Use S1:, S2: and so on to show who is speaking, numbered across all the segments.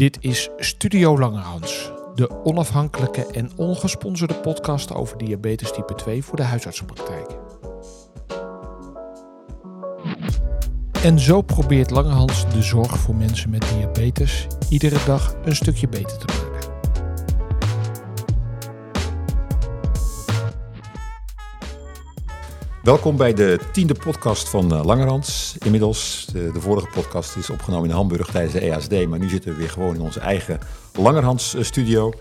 S1: Dit is Studio Langerhans, de onafhankelijke en ongesponsorde podcast over diabetes type 2 voor de huisartsenpraktijk. En zo probeert Langerhans de zorg voor mensen met diabetes iedere dag een stukje beter te maken.
S2: Welkom bij de tiende podcast van uh, Langerhans. Inmiddels, de, de, vorige podcast is opgenomen in Hamburg tijdens de EASD, maar nu zitten we weer gewoon in onze eigen Langerhans uh, studio.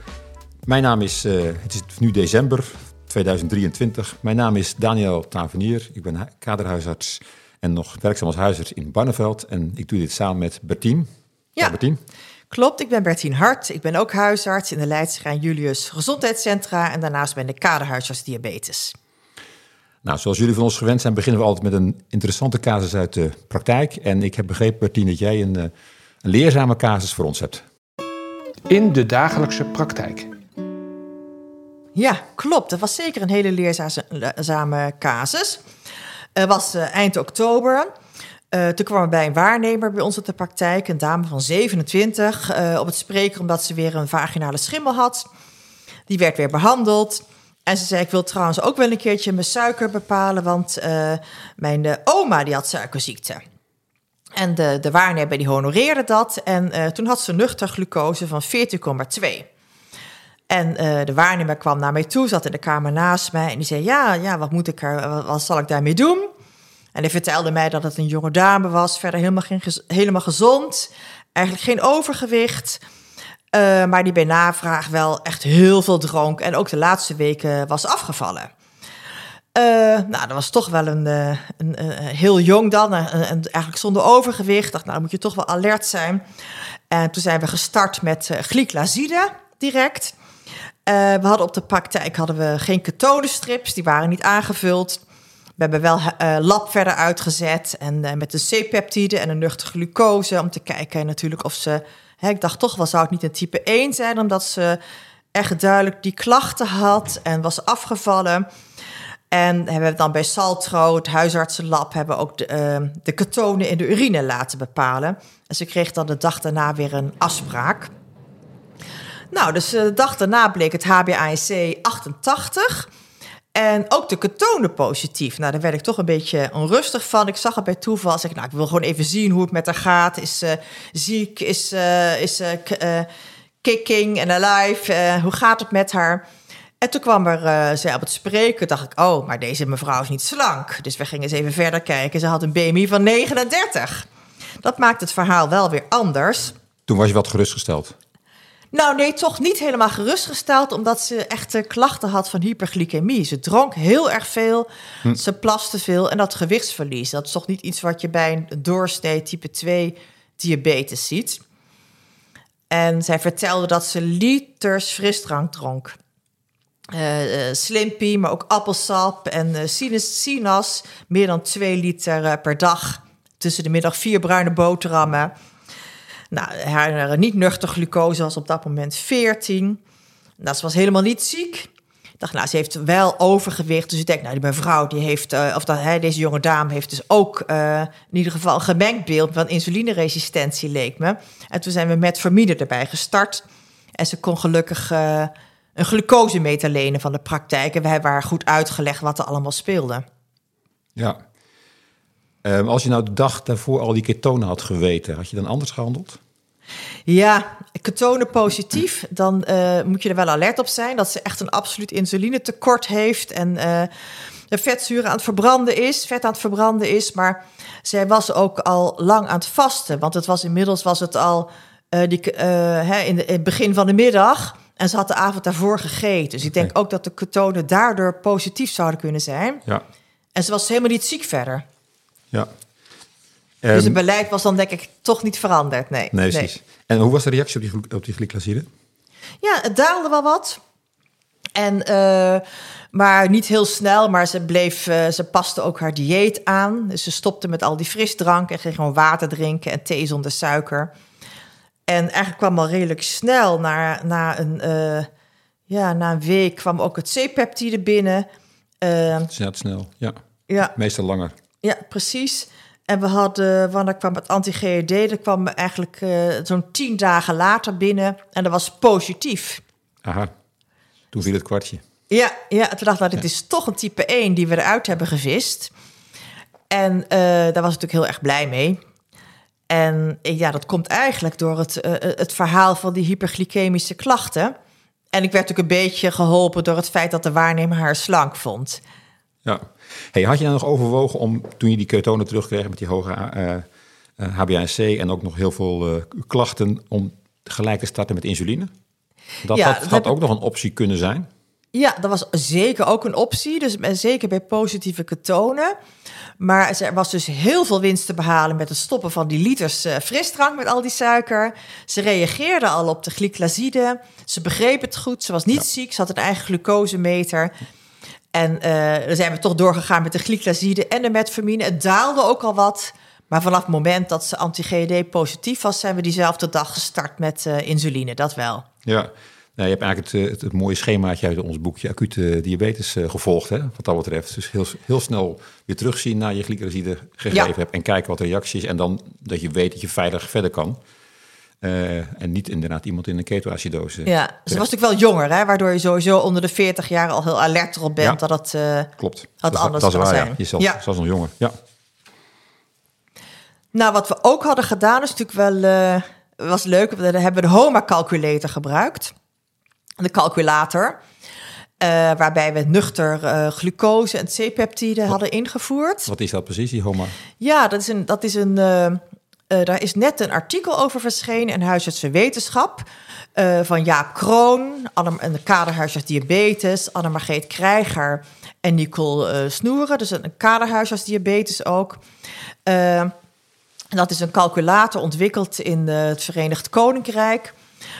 S2: Mijn naam is, uh, het is nu december 2023. Mijn naam is Daniel Tavenier. Ik ben kaderhuisarts en nog werkzaam als huisarts in Barneveld. En ik doe dit samen met Bertien.
S3: Ja, Bertien. Klopt, ik ben Bertien Hart. Ik ben ook huisarts in de Leidse Julius Gezondheidscentra en daarnaast ben ik kaderhuisarts diabetes.
S2: Nou, zoals jullie van ons gewend zijn, beginnen we altijd met een interessante casus uit de praktijk. En ik heb begrepen, Bertien, dat jij een, een leerzame casus voor ons hebt.
S1: In de dagelijkse praktijk.
S3: Ja, klopt. Dat was zeker een hele leerzame casus. Het was uh, eind oktober. Uh, toen kwam er bij een waarnemer bij ons op de praktijk, een dame van 27, uh, op het spreken omdat ze weer een vaginale schimmel had. Die werd weer behandeld. En ze zei, ik wil trouwens ook wel een keertje mijn suiker bepalen, want uh, mijn uh, oma die had suikerziekte. En de, de waarnemer die honoreerde dat. En uh, toen had ze nuchter glucose van 14,2. En de waarnemer kwam naar mij toe, zat in de kamer naast mij en die zei, ja, ja wat moet ik er, wat, wat zal ik daarmee doen? En hij vertelde mij dat het een jonge dame was, verder helemaal, geen, helemaal gezond, eigenlijk geen overgewicht... Uh, maar die bij navraag wel echt heel veel dronk en ook de laatste weken was afgevallen. Uh, nou, dat was toch wel een, een, een heel jong dan, en eigenlijk zonder overgewicht. Dacht, nou, dan moet je toch wel alert zijn. En toen zijn we gestart met uh, direct. we hadden op de praktijk hadden we geen ketonenstrips, die waren niet aangevuld. We hebben wel lab verder uitgezet en met de C-peptide en een nuchter glucose om te kijken natuurlijk of ze ik dacht toch wel, zou het niet een type 1 zijn, omdat ze echt duidelijk die klachten had en was afgevallen. En hebben we dan bij Saltro, het huisartsenlab, hebben ook de, uh, de ketonen in de urine laten bepalen. En ze kreeg dan de dag daarna weer een afspraak. Nou, dus de dag daarna bleek het HbA1c 88. En ook de ketonen positief. Nou, daar werd ik toch een beetje onrustig van. Ik zag het bij toeval. Zeg ik, nou, ik wil gewoon even zien hoe het met haar gaat. Is uh, ziek? Is, uh, is uh, kicking en alive? hoe gaat het met haar? En toen kwam er, zij op het spreken, dacht ik, oh, maar deze mevrouw is niet slank. Dus we gingen eens even verder kijken. Ze had een BMI van 39. Dat maakt het verhaal wel weer anders.
S2: Toen was je wat gerustgesteld.
S3: Nou, nee, toch niet helemaal gerustgesteld, omdat ze echt klachten had van hyperglycemie. Ze dronk heel erg veel, hm. ze plaste veel en dat gewichtsverlies. Dat is toch niet iets wat je bij een doorsnee type 2 diabetes ziet. En zij vertelde dat ze liters frisdrank dronk. Uh, uh, Slimpy, maar ook appelsap en uh, sinus, sinas. Meer dan 2 liter per dag. Tussen de middag vier bruine boterhammen. Nou, haar niet nuchter glucose was op dat moment 14. Nou, ze was helemaal niet ziek. Dacht, nou, ze heeft wel overgewicht. Dus ik denk, nou, die mevrouw, die heeft, uh, of dat, hè, deze jonge dame heeft dus ook uh, in ieder geval een gemengd beeld van insulineresistentie, leek me. En toen zijn we met Vermide erbij gestart. En ze kon gelukkig een glucosemeter lenen van de praktijk. En we hebben haar goed uitgelegd wat er allemaal speelde.
S2: Ja. Um, als je nou de dag daarvoor al die ketonen had geweten, had je dan anders gehandeld?
S3: Ja, ketonen positief, dan uh, moet je er wel alert op zijn dat ze echt een absoluut insulinetekort heeft en uh, de vetzuren aan het verbranden is, vet aan het verbranden is. Maar zij was ook al lang aan het vasten, want het was inmiddels was het al uh, die, hè, in, de, in, het begin van de middag. En ze had de avond daarvoor gegeten. Dus ik denk ook dat de ketonen daardoor positief zouden kunnen zijn. Ja. En ze was helemaal niet ziek verder.
S2: Ja.
S3: Dus het beleid was dan denk ik toch niet veranderd, nee.
S2: Nee, precies. En hoe was de reactie op die, op die?
S3: Ja, het daalde wel wat. En, uh, maar niet heel snel, maar ze bleef, uh, ze paste ook haar dieet aan. Dus ze stopte met al die frisdrank en ging gewoon water drinken en thee zonder suiker. En eigenlijk kwam al redelijk snel, na, na, een, uh, ja, na een week, kwam ook het C-peptide binnen.
S2: Uh, snel, snel, ja. ja. Meestal langer.
S3: Ja, precies. En we hadden, wanneer kwam het anti-GED? Dat kwam eigenlijk uh, zo'n tien dagen later binnen. En dat was positief.
S2: Aha, toen viel het kwartje.
S3: Ja, ja toen dacht ik, nou, dit is toch een type 1 die we eruit hebben gevist. En uh, daar was ik natuurlijk heel erg blij mee. En ja, dat komt eigenlijk door het, uh, het verhaal van die hyperglycemische klachten. En ik werd natuurlijk een beetje geholpen door het feit dat de waarnemer haar slank vond.
S2: Ja. Hey, had je nou nog overwogen om, toen je die ketonen terugkreeg met die hoge uh, uh, HbA1c en ook nog heel veel uh, klachten, om gelijk te starten met insuline? Dat
S3: Ja,
S2: had,
S3: dat
S2: had ook nog een optie kunnen zijn.
S3: Ja, dat was zeker ook een optie. Dus en zeker bij positieve ketonen. Maar er was dus heel veel winst te behalen met het stoppen van die liters eh, frisdrank met al die suiker. Ze reageerde al op de glyclaside. Ze begreep het goed. Ze was niet ziek. Ze had een eigen glucosemeter. En eh dan zijn we toch doorgegaan met de glyclaside en de metformine. Het daalde ook al wat. Maar vanaf het moment dat ze anti-GED positief was, zijn we diezelfde dag gestart met eh, insuline. Dat wel.
S2: Ja. Nou, je hebt eigenlijk het, eh, het, het mooie schemaatje uit ons boekje acute diabetes gevolgd, hè, wat dat betreft. Dus heel, heel snel weer terugzien naar je glycoside gegeven
S3: Ja.
S2: hebt en kijken wat de reactie is. En dan dat je weet dat je veilig verder kan. Eh, en niet inderdaad iemand in een ketoacidose.
S3: Ja, ze was natuurlijk wel jonger, hè, waardoor je sowieso onder de 40 jaar al heel alert erop bent
S2: Ja.
S3: dat het. eh,
S2: Klopt.
S3: Had
S2: dat,
S3: anders
S2: dat waar,
S3: zijn.
S2: ja. Je
S3: Ja.
S2: zelfs nog jonger. Ja.
S3: Nou, wat we ook hadden gedaan is natuurlijk wel eh, was leuk. We hebben de HOMA calculator gebruikt, de calculator. waarbij we nuchter glucose en C-peptide hadden ingevoerd.
S2: Wat is dat precies, die HOMA?
S3: Ja, dat is een. Dat is een eh, daar is net een artikel over verschenen in Huisartsen Wetenschap. eh, van Jaap Kroon, Anne, en de kaderhuisarts diabetes, Anne-Margreet Krijger en Nicole eh, Snoeren. Dus een kaderhuisarts diabetes ook. Dat is een calculator ontwikkeld in het Verenigd Koninkrijk.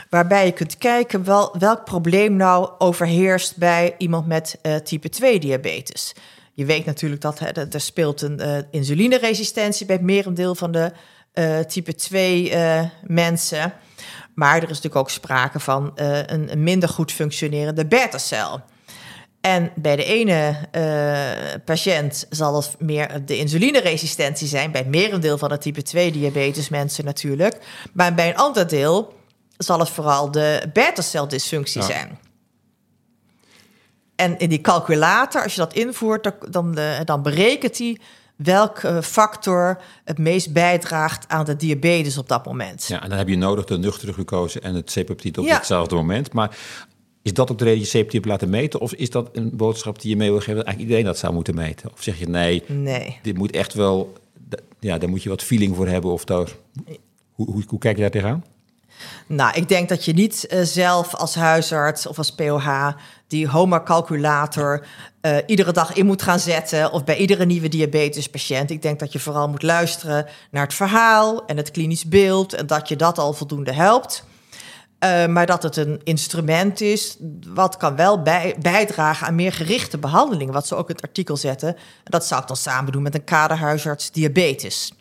S3: Waarbij je kunt kijken wel, welk probleem nou overheerst bij iemand met type 2 diabetes. Je weet natuurlijk dat hè, er speelt een insulineresistentie bij het merendeel van de eh, type 2 eh, mensen. Maar er is natuurlijk ook sprake van eh, een, een minder goed functionerende beta-cel. En bij de ene patiënt zal het meer de insulineresistentie zijn, bij het merendeel van de type 2 diabetes mensen natuurlijk. Maar bij een ander deel zal het vooral de beta-celdysfunctie
S2: Ja.
S3: zijn. En in die calculator, als je dat invoert, dan, dan, dan berekent hij welke eh, factor het meest bijdraagt aan de diabetes op dat moment.
S2: Ja, en dan heb je nodig de nuchtere glucose en het C-peptide op
S3: Ja.
S2: hetzelfde moment. Maar is dat ook de reden dat je C-peptide hebt laten meten? Of is dat een boodschap die je mee wil geven dat eigenlijk iedereen dat zou moeten meten? Of zeg je nee,
S3: Nee.
S2: dit moet echt wel, ja, daar moet je wat feeling voor hebben of daar. Hoe, hoe, hoe kijk je daar tegenaan?
S3: Nou, ik denk dat je niet eh, zelf als huisarts of als POH die HOMA-calculator eh, iedere dag in moet gaan zetten of bij iedere nieuwe diabetespatiënt. Ik denk dat je vooral moet luisteren naar het verhaal en het klinisch beeld en dat je dat al voldoende helpt. Eh, maar dat het een instrument is wat kan wel bij, bijdragen aan meer gerichte behandeling, wat ze ook in het artikel zetten. En dat zou ik dan samen doen met een kaderhuisarts diabetes.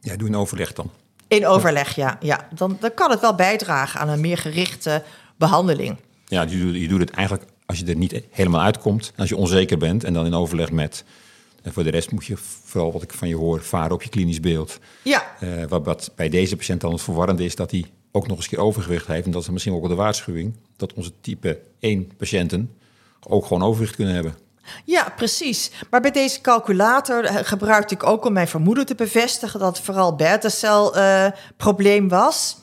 S2: Ja, doe een overleg dan.
S3: In overleg, ja. ja. Dan, dan kan het wel bijdragen aan een meer gerichte behandeling.
S2: Ja, je doet, je doet het eigenlijk als je er niet helemaal uitkomt, als je onzeker bent en dan in overleg met. En voor de rest moet je vooral wat ik van je hoor, varen op je klinisch beeld.
S3: Ja,
S2: Eh, wat, wat bij deze patiënt dan het verwarrende is dat hij ook nog eens een keer overgewicht heeft. En dat is misschien ook wel de waarschuwing dat onze type 1 patiënten ook gewoon overgewicht kunnen hebben.
S3: Ja, precies. Maar bij deze calculator eh, gebruikte ik ook om mijn vermoeden te bevestigen dat het vooral beta-cel probleem was.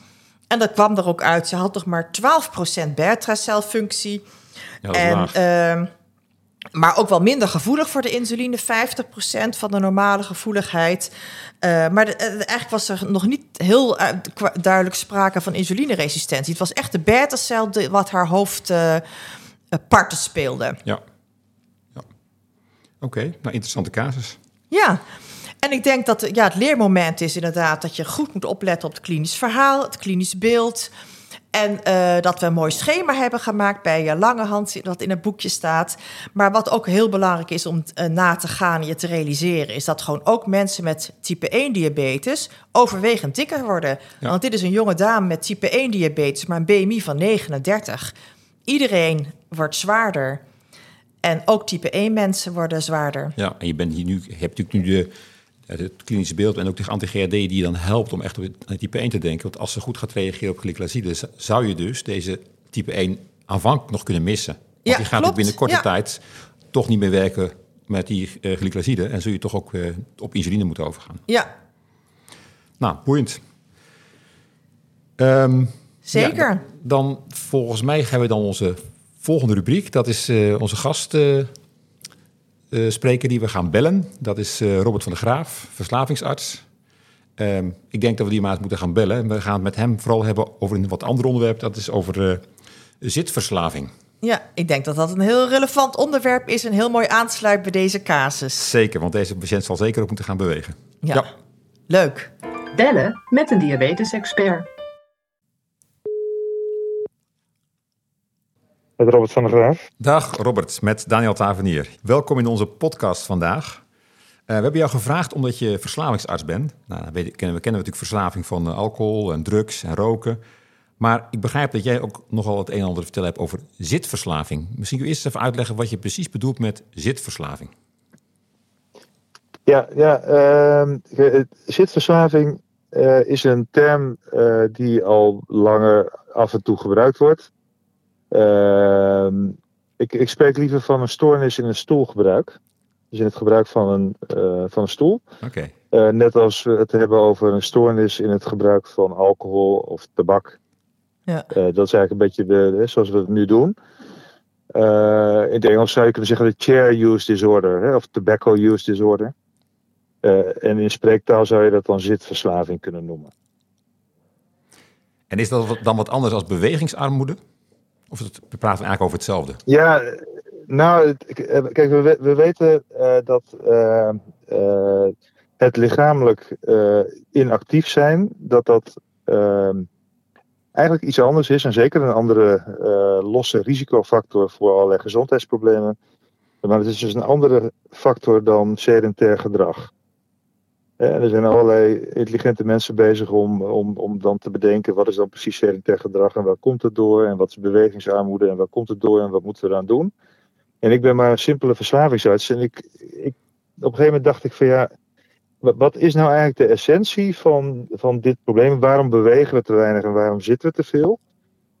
S3: En dat kwam er ook uit. Ze had nog maar 12% beta-celfunctie.
S2: Ja,
S3: En, ehm, maar ook wel minder gevoelig voor de insuline, 50% van de normale gevoeligheid. Eh, maar de- eh, eigenlijk was er nog niet heel duidelijk sprake van insulineresistentie. Het was echt de beta-cel die- wat haar hoofdparten speelde.
S2: Ja. ja. Oké, nou interessante casus.
S3: Ja, en ik denk dat ja, het leermoment is inderdaad dat je goed moet opletten op het klinisch verhaal, het klinisch beeld. En eh, dat we een mooi schema hebben gemaakt bij uh, Langehand, wat in het boekje staat. Maar wat ook heel belangrijk is om uh, na te gaan en je te realiseren, is dat gewoon ook mensen met type 1 diabetes overwegend dikker worden.
S2: Ja.
S3: Want dit is een jonge dame met type 1 diabetes, maar een BMI van 39. Iedereen wordt zwaarder. En ook type 1 mensen worden zwaarder.
S2: Ja, en je, bent hier nu, je hebt natuurlijk nu de, het klinische beeld en ook de anti-GRD die je dan helpt om echt op het type 1 te denken. Want als ze goed gaat reageren op glyclaside, zou je dus deze type 1 aanvankelijk nog kunnen missen. Want
S3: Ja,
S2: die gaat ook binnen korte
S3: Ja.
S2: tijd toch niet meer werken met die uh, glyclaside. En zul je toch ook uh, op insuline moeten overgaan.
S3: Ja,
S2: Nou, boeiend. Um,
S3: zeker.
S2: Ja, dan volgens mij hebben we dan onze volgende rubriek. Dat is uh, onze gast uh, uh, spreker die we gaan bellen. Dat is Robert van der Graaf, verslavingsarts. Um, ik denk dat we die maar eens moeten gaan bellen. We gaan het met hem vooral hebben over een wat ander onderwerp. Dat is over zitverslaving.
S3: Ja, ik denk dat dat een heel relevant onderwerp is en heel mooi aansluit bij deze casus.
S2: Zeker, want deze patiënt zal zeker ook moeten gaan bewegen.
S3: Ja, ja. leuk.
S4: Bellen met een diabetes-expert.
S5: Met Robert van der Graaf.
S2: Dag Robert, met Daniel Tavenier. Welkom in onze podcast vandaag. Uh, we hebben jou gevraagd omdat je verslavingsarts bent. Nou, we kennen, we kennen natuurlijk verslaving van uh, alcohol en drugs en roken. Maar ik begrijp dat jij ook nogal het een en ander te vertellen hebt over zitverslaving. Misschien kun je eerst even uitleggen wat je precies bedoelt met zitverslaving.
S5: Ja, ja uh, zitverslaving uh, is een term die al langer af en toe gebruikt wordt. Ehm, ik, ik, spreek liever van een stoornis in een stoelgebruik. Dus in het gebruik van een, uh, van een stoel.
S2: Okay.
S5: net als we het hebben over een stoornis in het gebruik van alcohol of tabak.
S3: Ja.
S5: Uh, dat is eigenlijk een beetje de, de, zoals we het nu doen. Uh, in het Engels zou je kunnen zeggen de chair use disorder hè, of tobacco use disorder. Uh, en in spreektaal zou je dat dan zitverslaving kunnen noemen.
S2: En is dat dan wat anders als bewegingsarmoede? Of het, we praten eigenlijk over hetzelfde?
S5: Ja, nou, kijk, we, we weten uh, dat uh, het lichamelijk inactief zijn, dat dat ehm, eigenlijk iets anders is. En zeker een andere losse risicofactor voor allerlei gezondheidsproblemen. Maar het is dus een andere factor dan sedentair gedrag. En er zijn allerlei intelligente mensen bezig om, om, om dan te bedenken wat is dan precies sedentair gedrag en waar komt het door en wat is bewegingsarmoede en waar komt het door en wat moeten we eraan doen. En ik ben maar een simpele verslavingsarts en ik, ik, op een gegeven moment dacht ik van ja, wat is nou eigenlijk de essentie van, van dit probleem? Waarom bewegen we te weinig en waarom zitten we te veel?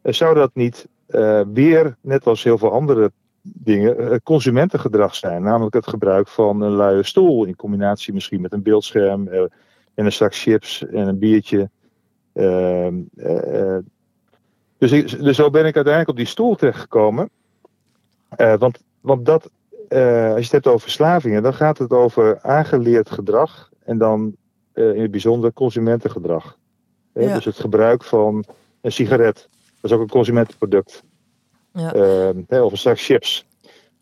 S5: Zou dat niet uh, weer, net als heel veel andere dingen consumentengedrag zijn. Namelijk het gebruik van een luie stoel in combinatie misschien met een beeldscherm uh, en een zak chips en een biertje. Uh, uh, dus, ik, dus zo ben ik uiteindelijk op die stoel terechtgekomen. want, want dat, als je het hebt over verslavingen, dan gaat het over aangeleerd gedrag en dan in het bijzonder consumentengedrag.
S3: Ja.
S5: Dus het gebruik van een sigaret. Dat is ook een consumentenproduct.
S3: Ja.
S5: Uh, of een zak chips.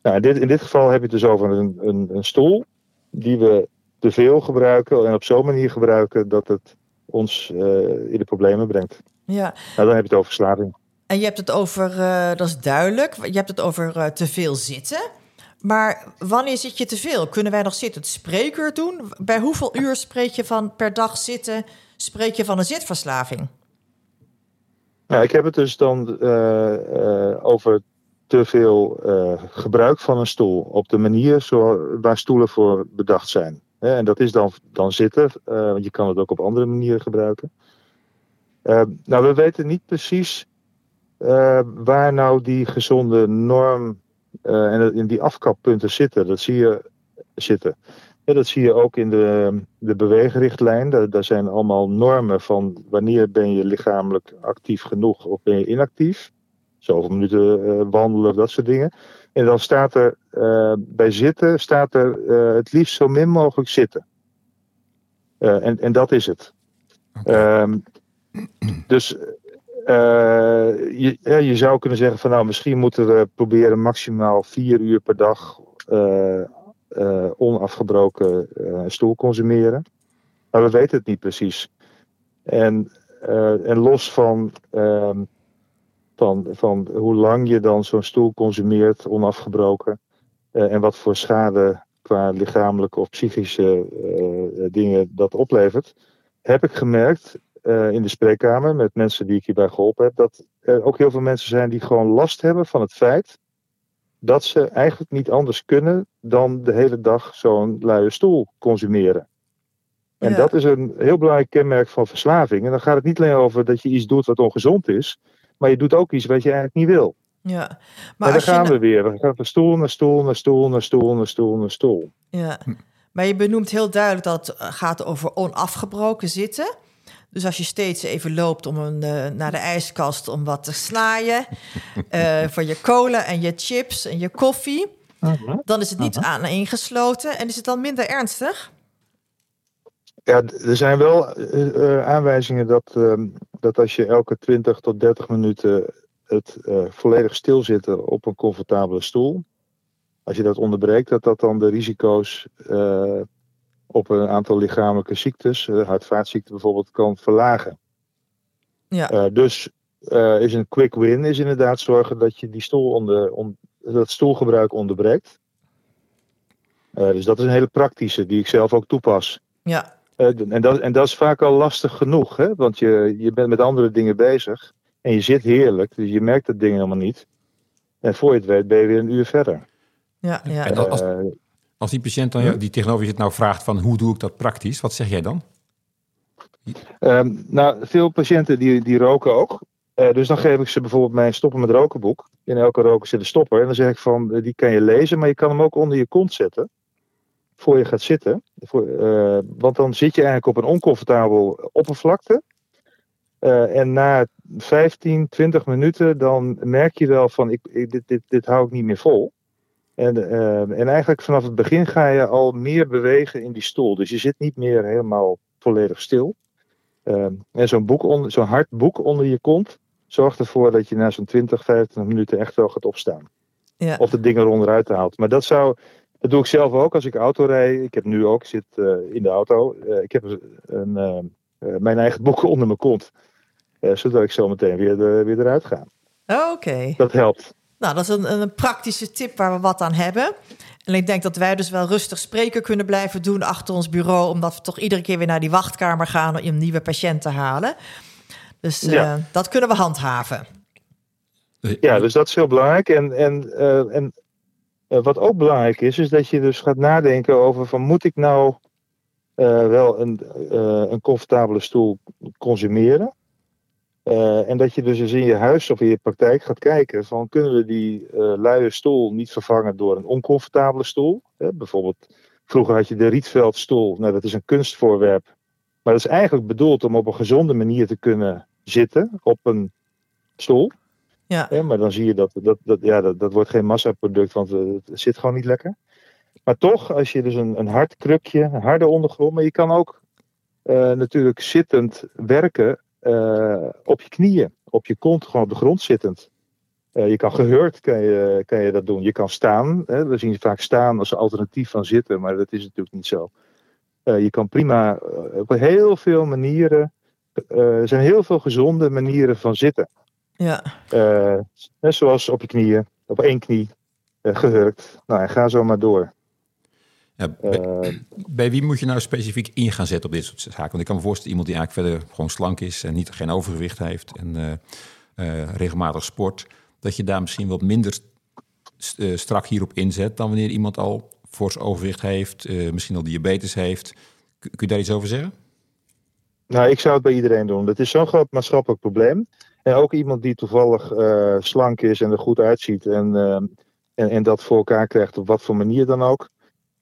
S5: Nou, in, dit, in dit geval heb je het dus over een, een, een, stoel die we te veel gebruiken en op zo'n manier gebruiken dat het ons uh, in de problemen brengt.
S3: Ja.
S5: Nou, dan heb je het over verslaving.
S3: En je hebt het over, uh, dat is duidelijk, je hebt het over uh, te veel zitten. Maar wanneer zit je te veel? Kunnen wij nog zitten het spreekuur doen? Bij hoeveel uur spreek je van per dag zitten, spreek je van een zitverslaving?
S5: Nou, ik heb het dus dan uh, uh, over te veel uh, gebruik van een stoel op de manier waar stoelen voor bedacht zijn. En dat is dan, dan zitten, want je kan het ook op andere manieren gebruiken. nou, we weten niet precies waar nou die gezonde norm en in die afkappunten zitten. Dat zie je zitten. Ja, dat zie je ook in de, de beweegrichtlijn. Daar, daar, zijn allemaal normen van wanneer ben je lichamelijk actief genoeg of ben je inactief. Zoveel minuten uh, wandelen, dat soort dingen. En dan staat er uh, bij zitten, staat er uh, het liefst zo min mogelijk zitten. en, en dat is het. Okay. Um, dus je, ja, je zou kunnen zeggen van nou misschien moeten we proberen maximaal vier uur per dag uh, onafgebroken uh, stoel consumeren. Maar we weten het niet precies. En, uh, en los van, van, van hoe lang je dan zo'n stoel consumeert onafgebroken en wat voor schade qua lichamelijke of psychische dingen dat oplevert, heb ik gemerkt in de spreekkamer met mensen die ik hierbij geholpen heb, dat er ook heel veel mensen zijn die gewoon last hebben van het feit dat ze eigenlijk niet anders kunnen dan de hele dag zo'n luie stoel consumeren. En
S3: Ja.
S5: dat is een heel belangrijk kenmerk van verslaving. En dan gaat het niet alleen over dat je iets doet wat ongezond is, maar je doet ook iets wat je eigenlijk niet wil.
S3: Ja.
S5: Maar en
S3: je
S5: gaan we weer. We gaan van stoel naar stoel, naar stoel, naar stoel, naar stoel, naar stoel.
S3: Ja, maar je benoemt heel duidelijk dat het gaat over onafgebroken zitten. Dus als je steeds even loopt om een, eh, naar de ijskast om wat te snaaien... eh, voor je cola en je chips en je koffie... dan is het niet aan ingesloten en is het dan minder ernstig?
S5: Ja, er zijn wel eh, eh, aanwijzingen dat, ehm, dat als je elke 20 tot 30 minuten het eh, volledig stilzitten op een comfortabele stoel, als je dat onderbreekt, dat dat dan de risico's eh, op een aantal lichamelijke ziektes, uh, hart-vaatziekten bijvoorbeeld, kan verlagen.
S3: Ja,
S5: Eh, dus eh, is een quick win is inderdaad zorgen dat je die stoel onder, on- dat stoelgebruik onderbreekt. Eh, dus dat is een hele praktische die ik zelf ook toepas.
S3: ja,
S5: Eh, en, dat, en dat is vaak al lastig genoeg, hè? want je, je bent met andere dingen bezig. En je zit heerlijk, dus je merkt dat ding helemaal niet. En voor je het weet ben je weer een uur verder.
S3: ja, ja.
S2: En als,
S5: Eh,
S2: als die patiënt dan die tegenover je zit nou vraagt van hoe doe ik dat praktisch, wat zeg jij dan?
S5: Ehm, nou, veel patiënten die, die roken ook. Eh, dus dan geef ik ze bijvoorbeeld mijn stoppen met roken boek. In elke roker zit een stopper. En dan zeg ik van, eh, die kan je lezen, maar je kan hem ook onder je kont zetten. Voor je gaat zitten. Voor, eh, want dan zit je eigenlijk op een oncomfortabel oppervlakte. En na 15, 20 minuten dan merk je wel van, ik, ik, dit, dit, dit hou ik niet meer vol. En, eh, en eigenlijk vanaf het begin ga je al meer bewegen in die stoel. Dus je zit niet meer helemaal volledig stil. Ehm, en zo'n boek zo'n hard boek onder je kont zorgt ervoor dat je na zo'n 20, 25 minuten echt wel gaat opstaan.
S3: ja.
S5: Of de dingen eronderuit haalt. Maar dat zou, dat doe ik zelf ook als ik auto rijd. Ik heb nu ook, ik zit eh, in de auto. Eh, ik heb een, eh, eh, mijn eigen boek onder mijn kont. Eh, zodat ik zo meteen weer, de- weer eruit ga.
S3: Oké.
S5: Dat helpt.
S3: Nou, dat is een, een praktische tip waar we wat aan hebben. En ik denk dat wij dus wel rustig spreken kunnen blijven doen achter ons bureau, omdat we toch iedere keer weer naar die wachtkamer gaan om een nieuwe patiënt te halen. Dus eh, dat kunnen we handhaven.
S5: Ja, dus dat is heel belangrijk. En, en, eh, en eh, wat ook belangrijk is, is dat je dus gaat nadenken over van moet ik nou wel een, een comfortabele stoel consumeren? Eh, en dat je dus eens in je huis of in je praktijk gaat kijken van kunnen we die eh luie stoel niet vervangen door een oncomfortabele stoel? Hè, bijvoorbeeld, vroeger had je de Rietveldstoel, nou dat is een kunstvoorwerp. Maar dat is eigenlijk bedoeld om op een gezonde manier te kunnen zitten op een stoel.
S3: Ja,
S5: Hè, maar dan zie je dat dat, dat, ja, dat, dat wordt geen massaproduct, want eh, het zit gewoon niet lekker. Maar toch, als je dus een, een hard krukje, een harde ondergrond, maar je kan ook natuurlijk zittend werken eh, op je knieën, op je kont, gewoon op de grond zittend. Eh, je kan gehurkt, kan je, kan je dat doen. Je kan staan. Hè? We zien vaak staan als alternatief van zitten, maar dat is natuurlijk niet zo. Eh, je kan prima op heel veel manieren. er zijn heel veel gezonde manieren van zitten.
S3: ja,
S5: net zoals op je knieën, op één knie, eh, gehurkt. Nou, en ga zo maar door.
S2: Ja, bij,
S5: Eh,
S2: bij wie moet je nou specifiek in gaan zetten op dit soort zaken? Want ik kan me voorstellen iemand die eigenlijk verder gewoon slank is en niet, geen overgewicht heeft en eh, eh, regelmatig sport, dat je daar misschien wat minder st- strak hierop inzet dan wanneer iemand al fors overwicht heeft, misschien al diabetes heeft. Kun, je daar iets over zeggen?
S5: nou, ik zou het bij iedereen doen. Dat is zo'n groot maatschappelijk probleem. En ook iemand die toevallig slank is en er goed uitziet en, en, en dat voor elkaar krijgt op wat voor manier dan ook.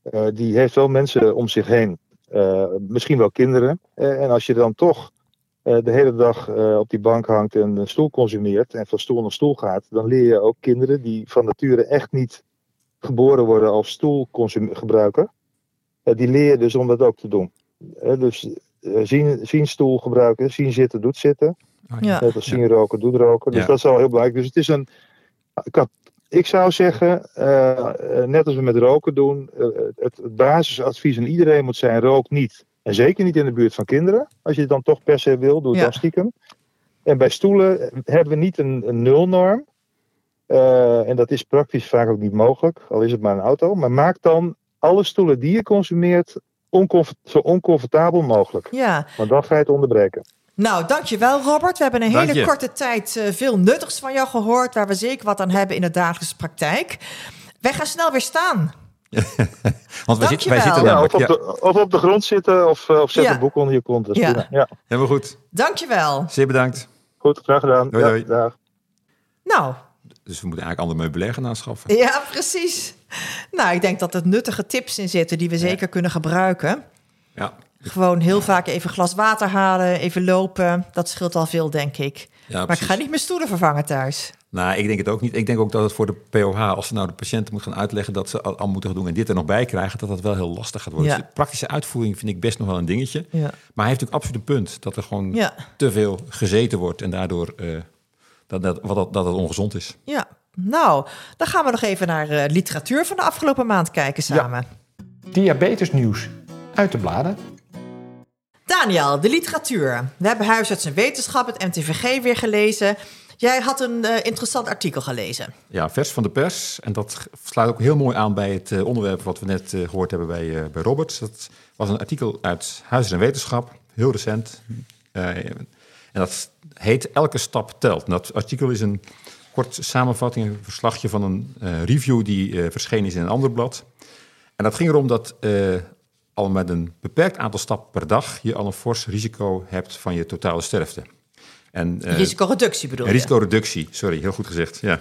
S5: Eh, die heeft wel mensen om zich heen. Eh, misschien wel kinderen. Eh, en als je dan toch eh, de hele dag eh, op die bank hangt en een stoel consumeert en van stoel naar stoel gaat, dan leer je ook kinderen die van nature echt niet geboren worden als stoelgebruiker. Die leer je dus om dat ook te doen. Dus zien, zien stoel gebruiken, zien zitten doet zitten.
S3: Ja.
S5: Net als zien roken doet roken. Dus
S2: Ja.
S5: dat is al heel belangrijk. Dus het is een. Ik, zou zeggen, eh, eh, net als we met roken doen, eh, het, het basisadvies aan iedereen moet zijn: rook niet. En zeker niet in de buurt van kinderen. Als je het dan toch per se wil, doe het
S3: Ja.
S5: dan stiekem. En bij stoelen hebben we niet een, een nulnorm. En dat is praktisch vaak ook niet mogelijk, al is het maar een auto. Maar maak dan alle stoelen die je consumeert oncomfort- zo oncomfortabel mogelijk.
S3: ja.
S5: Want dan ga je het onderbreken.
S3: Nou, dankjewel Robert. We hebben een
S2: Dank
S3: hele
S2: je.
S3: korte tijd eh, veel nuttigs van jou gehoord, waar we zeker wat aan hebben in de dagelijkse praktijk. Wij gaan snel weer staan.
S2: Want wij, zitten, wij zitten
S5: Ja, of, op de, of op de grond zitten of, eh, of zet
S3: Ja.
S5: een boek onder je kont.
S3: Ja.
S5: prima. ja,
S2: helemaal goed.
S3: Dankjewel.
S2: Zeer bedankt.
S5: goed, graag gedaan.
S2: Doei,
S5: Ja,
S2: doei.
S5: dag.
S3: Nou,
S2: Dus we moeten eigenlijk ander meubilair gaan aanschaffen.
S3: ja, precies. Nou, ik denk dat er nuttige tips in zitten die we zeker kunnen gebruiken.
S2: Ja,
S3: Gewoon heel vaak even een glas water halen, even lopen. Dat scheelt al veel, denk ik.
S2: ja
S3: Maar ik ga niet mijn stoelen vervangen thuis.
S2: Nou, ik denk het ook niet. Ik denk ook dat het voor de POH, als ze nou de patiënten moet gaan uitleggen dat ze al, al moeten gaan doen en dit er nog bij krijgen, dat dat wel heel lastig gaat worden.
S3: Ja.
S2: Dus de praktische uitvoering vind ik best nog wel een dingetje.
S3: Ja.
S2: Maar hij heeft natuurlijk absoluut een punt dat er gewoon
S3: Ja,
S2: te veel gezeten wordt en daardoor eh, dat, dat, wat dat, dat het ongezond is.
S3: ja. Nou, dan gaan we nog even naar eh, literatuur van de afgelopen maand kijken samen.
S1: Diabetesnieuws uit de bladen.
S3: Daniel, de literatuur. We hebben Huisarts en Wetenschap, het MTVG, weer gelezen. Jij had een eh, interessant artikel gelezen.
S2: Ja, vers van de pers. En dat sluit ook heel mooi aan bij het eh, onderwerp wat we net eh, gehoord hebben bij, bij Roberts. Dat was een artikel uit Huis en Wetenschap, heel recent. En dat heet Elke stap telt. Dat artikel is een kort samenvatting, een verslagje van een review die verschenen is in een ander blad. En dat ging erom dat al met een beperkt aantal stappen per dag je al een fors risico hebt van je totale sterfte. En, eh,
S3: Risicoreductie bedoel je?
S2: Risicoreductie, sorry, heel goed gezegd. Ja.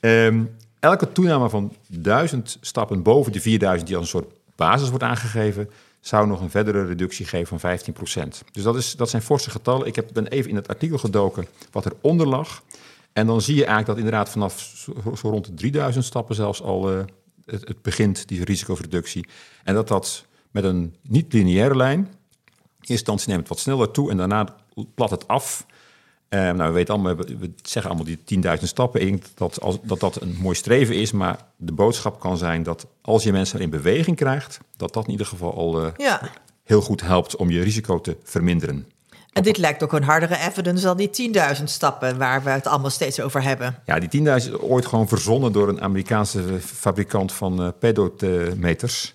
S2: Ehm, elke toename van 1000 stappen boven de 4000 die als een soort basis wordt aangegeven, zou nog een verdere reductie geven van 15%. Dus dat, is, dat zijn forse getallen. Ik heb, ben even in het artikel gedoken wat eronder lag. En dan zie je eigenlijk dat inderdaad vanaf zo, rond de 3000 stappen zelfs al eh, het, het begint, die risicoreductie. En dat dat met een niet-lineaire lijn, in eerste instantie neemt het wat sneller toe en daarna plat het af. Eh, nou, we weten allemaal, we zeggen allemaal die 10.000 stappen. Ik denk dat, als, dat dat een mooi streven is, maar de boodschap kan zijn dat als je mensen in beweging krijgt, dat dat in ieder geval al eh,
S3: Ja,
S2: heel goed helpt om je risico te verminderen.
S3: en dit lijkt ook een hardere evidence dan die 10.000 stappen waar we het allemaal steeds over hebben.
S2: Ja, die 10.000 is ooit gewoon verzonnen door een Amerikaanse fabrikant van eh pedometers.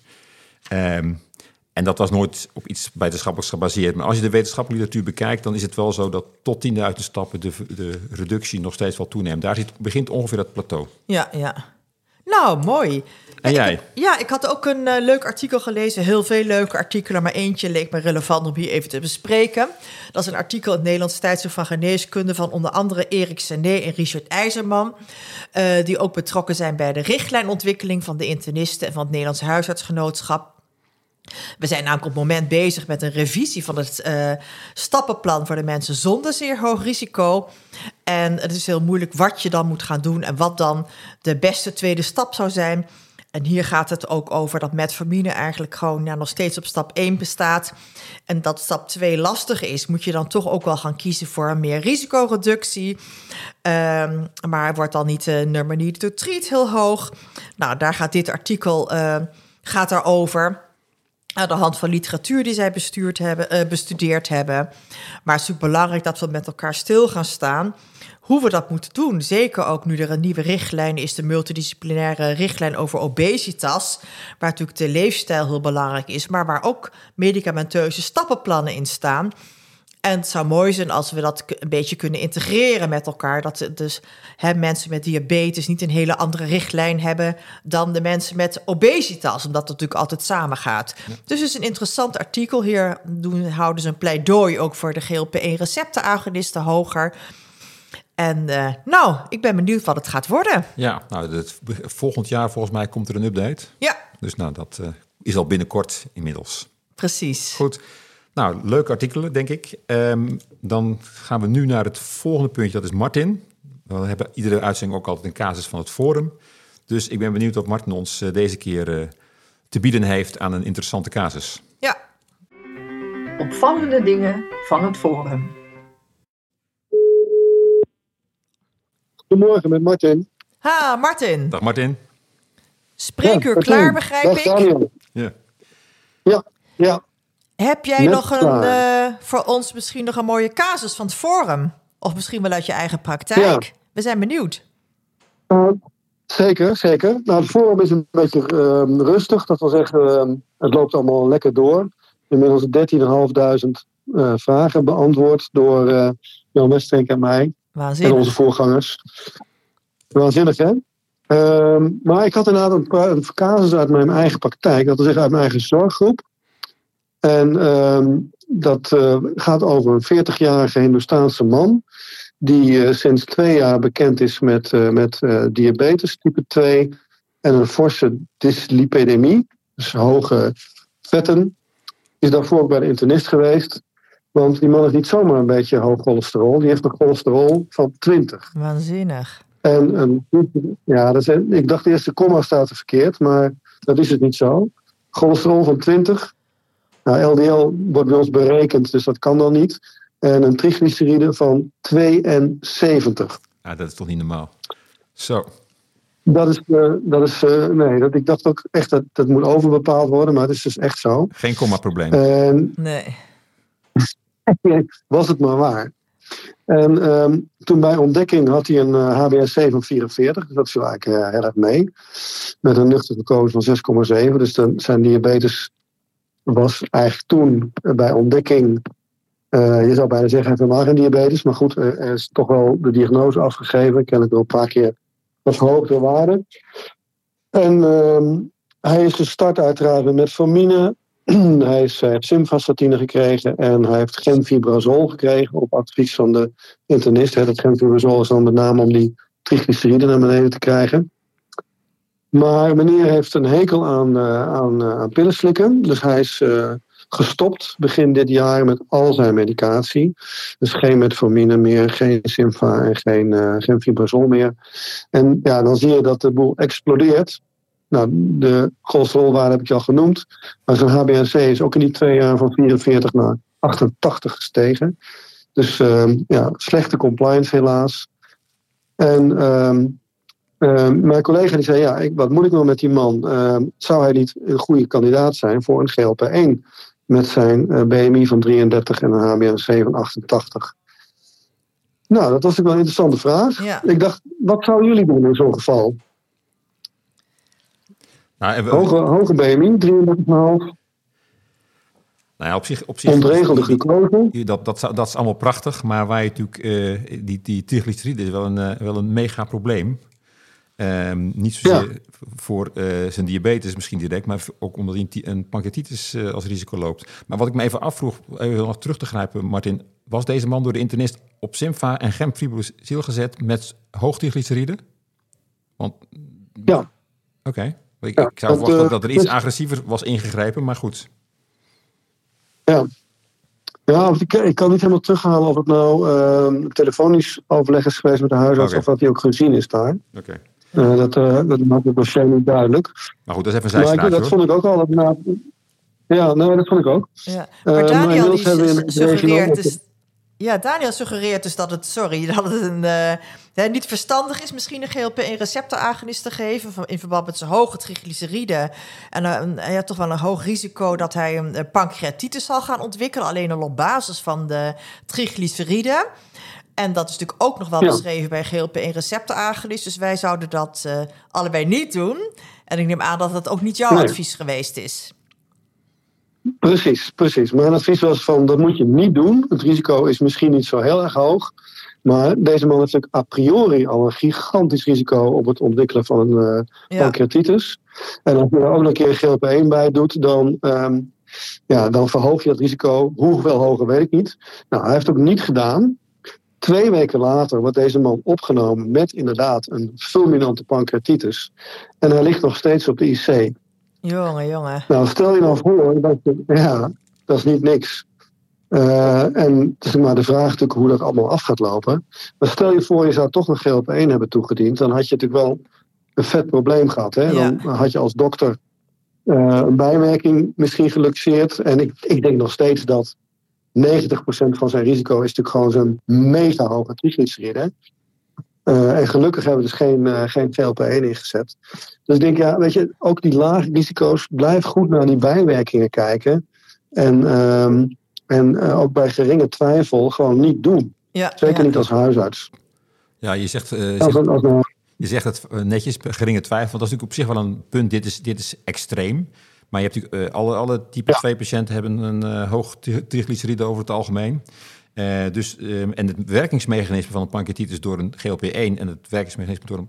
S2: Ehm, en dat was nooit op iets wetenschappelijks gebaseerd. Maar als je de wetenschappelijke literatuur bekijkt, dan is het wel zo dat tot 10.000 stappen de, de reductie nog steeds wel toeneemt. Daar zit, begint ongeveer dat plateau.
S3: Ja, ja. Nou, mooi.
S2: En jij?
S3: Ja, ik had ook een eh, leuk artikel gelezen. Heel veel leuke artikelen, maar eentje leek me relevant om hier even te bespreken. Dat is een artikel in het Nederlands Tijdschrift van Geneeskunde van onder andere Erik Sené en Richard IJzerman. eh, die ook betrokken zijn bij de richtlijnontwikkeling van de internisten en van het Nederlands Huisartsgenootschap. We zijn namelijk op het moment bezig met een revisie van het eh, stappenplan voor de mensen zonder zeer hoog risico. En het is heel moeilijk wat je dan moet gaan doen en wat dan de beste tweede stap zou zijn. En hier gaat het ook over dat metformine eigenlijk gewoon ja, nog steeds op stap 1 bestaat. En dat stap 2 lastig is, moet je dan toch ook wel gaan kiezen voor meer risicoreductie. Ehm, maar wordt dan niet de number needed to treat heel hoog? Nou, daar gaat dit artikel eh, gaat daarover aan de hand van literatuur die zij bestuurd hebben, eh, bestudeerd hebben. Maar het is natuurlijk belangrijk dat we met elkaar stil gaan staan. Hoe we dat moeten doen. Zeker ook nu er een nieuwe richtlijn is, de multidisciplinaire richtlijn over obesitas. Waar natuurlijk de leefstijl heel belangrijk is, maar waar ook medicamenteuze stappenplannen in staan. En het zou mooi zijn als we dat een beetje kunnen integreren met elkaar. Dat het dus hè, mensen met diabetes niet een hele andere richtlijn hebben dan de mensen met obesitas, omdat het natuurlijk altijd samengaat. Dus het is een interessant artikel. Hier doen, houden ze een pleidooi ook voor de GLP-1-receptenagonisten hoger. En eh, nou, ik ben benieuwd wat het gaat worden.
S2: Ja, nou, het, volgend jaar volgens mij komt er een update.
S3: Ja,
S2: Dus nou, dat eh, is al binnenkort inmiddels.
S3: precies.
S2: Goed. Nou, leuke artikelen, denk ik. Ehm, dan gaan we nu naar het volgende puntje, dat is Martin. We hebben iedere uitzending ook altijd een casus van het forum. Dus ik ben benieuwd wat Martin ons eh, deze keer eh, te bieden heeft aan een interessante casus.
S3: Ja,
S4: Opvallende dingen van het forum.
S6: Goedemorgen met Martin.
S3: ha, Martin.
S2: Dag Martin.
S3: Spreekuur
S6: Ja,
S3: klaar, begrijp
S6: Dag
S3: ik.
S6: Daniel.
S2: Ja.
S6: Ja, ja.
S3: Heb jij
S6: Net
S3: nog een, eh, voor ons misschien nog een mooie casus van het forum? Of misschien wel uit je eigen praktijk? We zijn benieuwd.
S6: Eh, zeker, zeker. Nou, het forum is een beetje ehm, rustig. Dat wil zeggen, ehm, het loopt allemaal lekker door. Inmiddels 13.500 eh vragen beantwoord door Jan Westerink en mij. En
S3: Waanzinnig.
S6: onze voorgangers. Waanzinnig, hè? Ehm, maar ik had inderdaad een, een casus uit mijn eigen praktijk, dat wil zeggen uit mijn eigen zorggroep. En ehm, dat eh, gaat over een 40-jarige Hindoestaanse man. Die eh, sinds twee jaar bekend is met, eh, met diabetes type 2 en een forse dyslipidemie, dus hoge vetten. Is daarvoor ook bij de internist geweest. Want die man heeft niet zomaar een beetje hoog cholesterol. Die heeft een cholesterol van 20.
S3: Waanzinnig.
S6: En een, ja, dat is, ik dacht eerst de komma staat er verkeerd, maar dat is het niet zo. Cholesterol van 20. Nou, LDL wordt bij ons berekend, dus dat kan dan niet. En een triglyceride van 72.
S2: Ja, dat is toch niet normaal. Zo.
S6: Dat is, eh, dat is eh, nee, dat, ik dacht ook echt dat dat moet overbepaald worden, maar het is dus echt zo.
S2: Geen komma-probleem.
S6: En
S3: Nee.
S6: was het maar waar. En ehm, toen bij ontdekking had hij een eh, HbA1c van 44, dus dat viel eigenlijk eh, heel erg mee. Met een nuchter glucose van 6,7. Dus dan, zijn diabetes was eigenlijk toen eh, bij ontdekking, eh, je zou bijna zeggen, helemaal geen diabetes. Maar goed, eh, er is toch wel de diagnose afgegeven. Kennelijk wel een paar keer wat verhoogde waarde. En ehm, hij is gestart uiteraard met metformine. hij, heeft simvastatine gekregen en hij heeft gemfibrozol gekregen op advies van de internist. Hè, Dat gemfibrozol is dan met name om die triglyceriden naar beneden te krijgen. Maar meneer heeft een hekel aan, eh, aan, eh, aan pillen slikken. Dus hij is eh, gestopt begin dit jaar met al zijn medicatie. Dus geen metformine meer, geen Simva en geen, eh geen fibrozol meer. En ja, dan zie je dat de boel explodeert. Nou, de cholesterolwaarde heb ik al genoemd. Maar zijn HbA1c is ook in die twee jaar van 44 naar 88 gestegen. Dus ehm, ja, slechte compliance helaas. En ehm, ehm, mijn collega die zei, ja, ik, wat moet ik nou met die man? Ehm, zou hij niet een goede kandidaat zijn voor een GLP-1? Met zijn eh, BMI van 33 en een HbA1c van 88. Nou, dat was ook wel een interessante vraag.
S3: Ja.
S6: Ik dacht, wat zouden jullie doen in zo'n geval?
S2: Nou, we-
S6: Hoge, hoge BMI, 33,5.
S2: nou ja, op zich... Op zich
S6: Ontregelde glucose.
S2: Dat, dat, dat is allemaal prachtig, maar waar je natuurlijk, eh, die, die triglyceride is wel een, eh, wel een mega probleem. Ehm, niet zozeer voor eh, zijn diabetes misschien direct, maar ook omdat hij een ti- een pancreatitis eh, als risico loopt. Maar wat ik me even afvroeg, even nog terug te grijpen, Martin. Was deze man door de internist op Simva en gemfibrozil gezet met hoog triglyceride? Want,
S6: Ja.
S2: Oké. Ik,
S6: Ja,
S2: ik zou verwachten
S6: eh,
S2: dat er iets agressiever was ingegrepen, maar goed.
S6: Ja. Ja, ik, ik kan niet helemaal terughalen of het nou ehm, telefonisch overleg is geweest met de huisarts of dat hij ook gezien is daar.
S2: Oké.
S6: Eh, dat, eh, dat maakt het dossier niet duidelijk.
S2: Maar goed, dat is even
S6: ik,
S2: zijstraatje
S6: dat
S2: hoor.
S6: vond ik ook al. Dat, na, ja, nee, dat vond ik ook.
S3: Ja.
S6: Eh,
S3: Maar
S6: maar
S3: Daniel
S6: inmiddels
S3: die suggereert dus... Ja, Daniel suggereert dus dat het, sorry, dat het een, eh, hè, niet verstandig is misschien een GLP-1 receptoragonist te geven van, in verband met zijn hoge triglyceride. En eh, hij had toch wel een hoog risico dat hij een eh, pancreatitis zal gaan ontwikkelen, alleen al op basis van de triglyceride. En dat is natuurlijk ook nog wel
S6: Ja.
S3: beschreven bij GLP-1 receptoragonist. Dus wij zouden dat eh, allebei niet doen. En ik neem aan dat dat ook niet jouw
S6: Nee.
S3: advies geweest is.
S6: Precies, precies. Mijn advies was van dat moet je niet doen. Het risico is misschien niet zo heel erg hoog. Maar deze man heeft natuurlijk a priori al een gigantisch risico op het ontwikkelen van
S3: Ja.
S6: pancreatitis. En als je er ook nog een keer GLP-1 bij doet, dan, ehm, ja, dan verhoog je dat risico. Hoeveel hoger weet ik niet. Nou, hij heeft het ook niet gedaan. Twee weken later wordt deze man opgenomen met inderdaad een fulminante pancreatitis. En hij ligt nog steeds op de IC.
S3: Jongen, jongen.
S6: Nou, stel je nou voor, dat, je- ja, dat is niet niks. Eh, en het is maar de vraag natuurlijk hoe dat allemaal af gaat lopen. Maar stel je voor, je zou toch een GLP-1 hebben toegediend, dan had je natuurlijk wel een vet probleem gehad. Hè?
S3: Ja.
S6: Dan had je als dokter eh, een bijwerking misschien geluxeerd. En ik, ik denk nog steeds dat 90% van zijn risico is natuurlijk gewoon zijn mega hoge triglyceride. Eh, en gelukkig hebben we dus geen, eh, geen GLP-1 ingezet. Dus ik denk, ja, weet je, ook die lage risico's, blijf goed naar die bijwerkingen kijken. En, ehm, en eh, ook bij geringe twijfel gewoon niet doen.
S3: Ja,
S6: Zeker
S3: ja.
S6: niet als huisarts.
S2: Ja, je zegt, eh, zegt- Je zegt het netjes, geringe twijfel. Want dat is natuurlijk op zich wel een punt. Dit is, dit is extreem. Maar je hebt natuurlijk eh, alle, alle type
S6: Ja.
S2: 2 patiënten hebben een eh, hoog tri- triglyceride over het algemeen. Eh, dus, eh, en het werkingsmechanisme van een pancreatitis door een GLP-1 en het werkingsmechanisme door een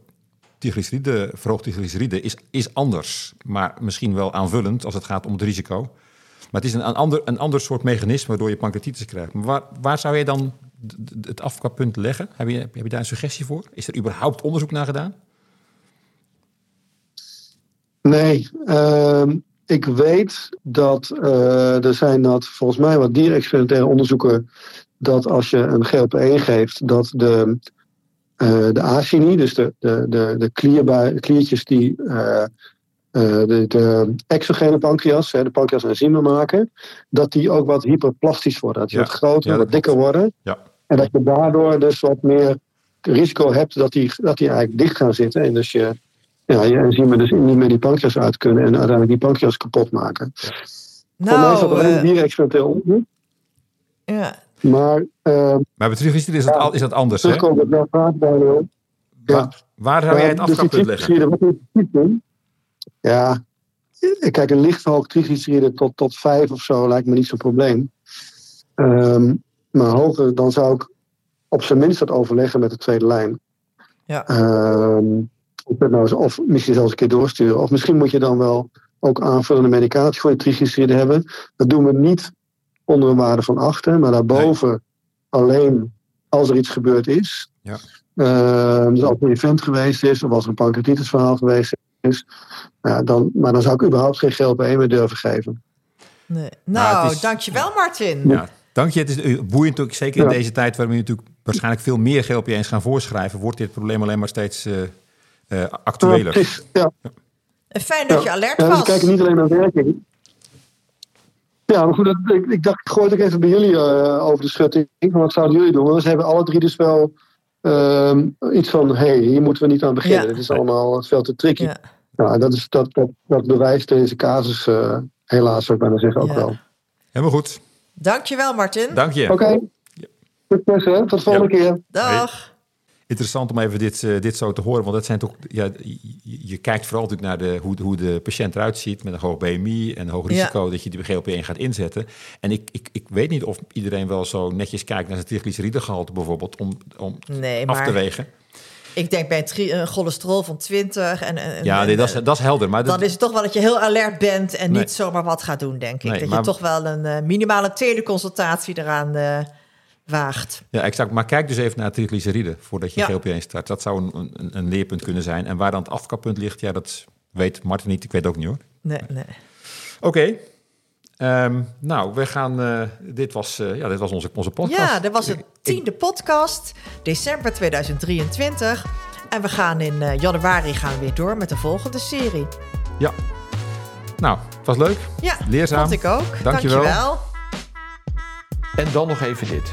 S2: triglyceride, verhoogd triglyceride is, is anders. Maar misschien wel aanvullend als het gaat om het risico. Maar het is een, een ander, een ander soort mechanisme waardoor je pancreatitis krijgt. Maar waar, waar zou je dan het afkappunt leggen? Heb je, heb je daar een suggestie voor? Is er überhaupt onderzoek naar gedaan?
S6: Nee, ehm, ik weet dat eh, er zijn dat volgens mij wat dierexperimentele onderzoeken dat als je een GLP-1 geeft, dat de, eh de acinie, dus de, de, de, de kliertjes die eh, de, de exogene pancreas, hè, de pancreas enzymen maken, dat die ook wat hyperplastisch worden. Dat die
S2: Ja,
S6: wat groter,
S2: ja, dat
S6: wat dikker worden.
S2: Ja.
S6: En dat je daardoor dus wat meer risico hebt dat die, dat die eigenlijk dicht gaan zitten. En dus je, ja, je enzymen dus niet meer die pancreas uit kunnen en uiteindelijk die pancreas kapot maken. Voor mij is dat
S3: Nou,
S6: alleen
S3: eh,
S6: dierexperimenteel onderzoek.
S3: ja.
S6: Maar eh
S2: Maar bij triglyceride is dat, al- is dat anders, hè?
S6: terugkomen op jouw vraag, Daniel. Ja.
S2: Waar, waar zou jij het
S6: Ja, dus die
S2: afkappunt leggen?
S6: wat doen? Ja, kijk, een licht hoog triglyceride tot, tot 5 of zo lijkt me niet zo'n probleem. Ehm, maar hoger, dan zou ik op zijn minst dat overleggen met de tweede lijn.
S3: Ja.
S6: Ehm, nou eens- of misschien zelfs een keer doorsturen. Of misschien moet je dan wel ook aanvullende medicatie voor je triglyceriden hebben. Dat doen we niet onder een waarde van 8, hè, maar daarboven alleen als er iets gebeurd is.
S2: Ja.
S6: Ehm, dus als er een event geweest is, of als er een pancreatitisverhaal geweest is, ja, dan, maar dan zou ik überhaupt geen GLP-1 meer durven geven.
S3: Nee.
S2: Nou,
S3: Nou,
S2: is-
S3: dankjewel Martin.
S2: Ja, dank je. Het is eh, boeiend ook, zeker in
S6: Ja.
S2: deze tijd waarin we natuurlijk waarschijnlijk veel meer GLP-1's gaan voorschrijven, wordt dit probleem alleen maar steeds eh, eh,
S6: Ja,
S2: actueler.
S6: ja.
S3: Fijn dat
S6: Ja.
S3: je alert
S6: Ja, dus we
S3: was.
S6: kijken niet alleen naar werking. Ja, maar goed, dat, ik, ik dacht, ik gooi het ook even bij jullie eh, over de schutting. Wat zouden jullie doen? Want ze hebben alle drie dus wel ehm, iets van, hé, hey, hier moeten we niet aan beginnen.
S3: Ja.
S6: Dit is allemaal veel te tricky.
S3: Ja.
S6: Nou, dat, is, dat, dat, dat bewijst deze casus eh, helaas, zou ik bijna zeggen, ook
S3: Ja.
S6: wel.
S2: Helemaal goed.
S3: Dankjewel Martin.
S2: Dank je.
S6: Oké, succes hè, tot de volgende keer.
S3: Dag.
S2: Interessant om even dit, eh, dit zo te horen, want dat zijn toch, ja, je, kijkt vooral natuurlijk naar de, hoe, hoe de patiënt eruit ziet met een hoog BMI en een hoog
S3: Ja.
S2: risico dat je die GLP-1 gaat inzetten. En ik, ik, ik weet niet of iedereen wel zo netjes kijkt naar zijn triglyceridegehalte bijvoorbeeld om, om
S3: Nee,
S2: af te wegen.
S3: ik denk bij een, cholesterol van 20 en, en
S2: Ja, nee, dat, is, dat is helder. Maar dat,
S3: dan is het toch wel dat je heel alert bent en
S2: Nee.
S3: niet zomaar wat gaat doen, denk ik.
S2: Nee,
S3: dat
S2: maar-
S3: je toch wel een eh, minimale teleconsultatie eraan eh, waagt.
S2: Ja, exact. Maar kijk dus even naar triglyceride voordat je
S3: Ja.
S2: GLP-1 start. Dat zou een, een, een leerpunt kunnen zijn. En waar dan het afkappunt ligt, ja, dat weet Martin niet. Ik weet het ook niet hoor.
S3: Nee, nee.
S2: Oké. Ehm, nou, we gaan. eh, dit, was, eh, ja, dit was onze, onze podcast.
S3: Ja, dat was het tiende podcast, december 2023. En we gaan in eh, januari gaan we weer door met de volgende serie.
S2: Ja. Nou, het was leuk.
S3: Ja,
S2: Leerzaam.
S3: vond ik ook.
S2: Dankjewel.
S3: Dankjewel.
S1: En dan nog even dit.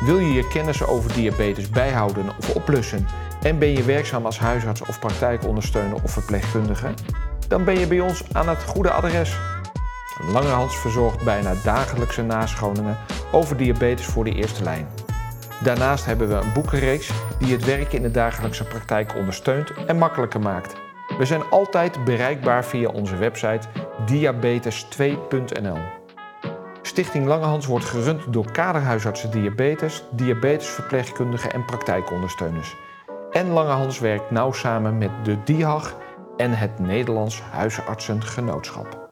S1: Wil je je kennis over diabetes bijhouden of oplussen en ben je werkzaam als huisarts of praktijkondersteuner of verpleegkundige? Dan ben je bij ons aan het goede adres. Langerhans verzorgt bijna dagelijkse nascholingen over diabetes voor de eerste lijn. Daarnaast hebben we een boekenreeks die het werk in de dagelijkse praktijk ondersteunt en makkelijker maakt. We zijn altijd bereikbaar via onze website diabetes2.nl. Stichting Langehans wordt gerund door kaderhuisartsen diabetes, diabetesverpleegkundigen en praktijkondersteuners. En Langehans werkt nauw samen met de DIHAG en het Nederlands Huisartsengenootschap.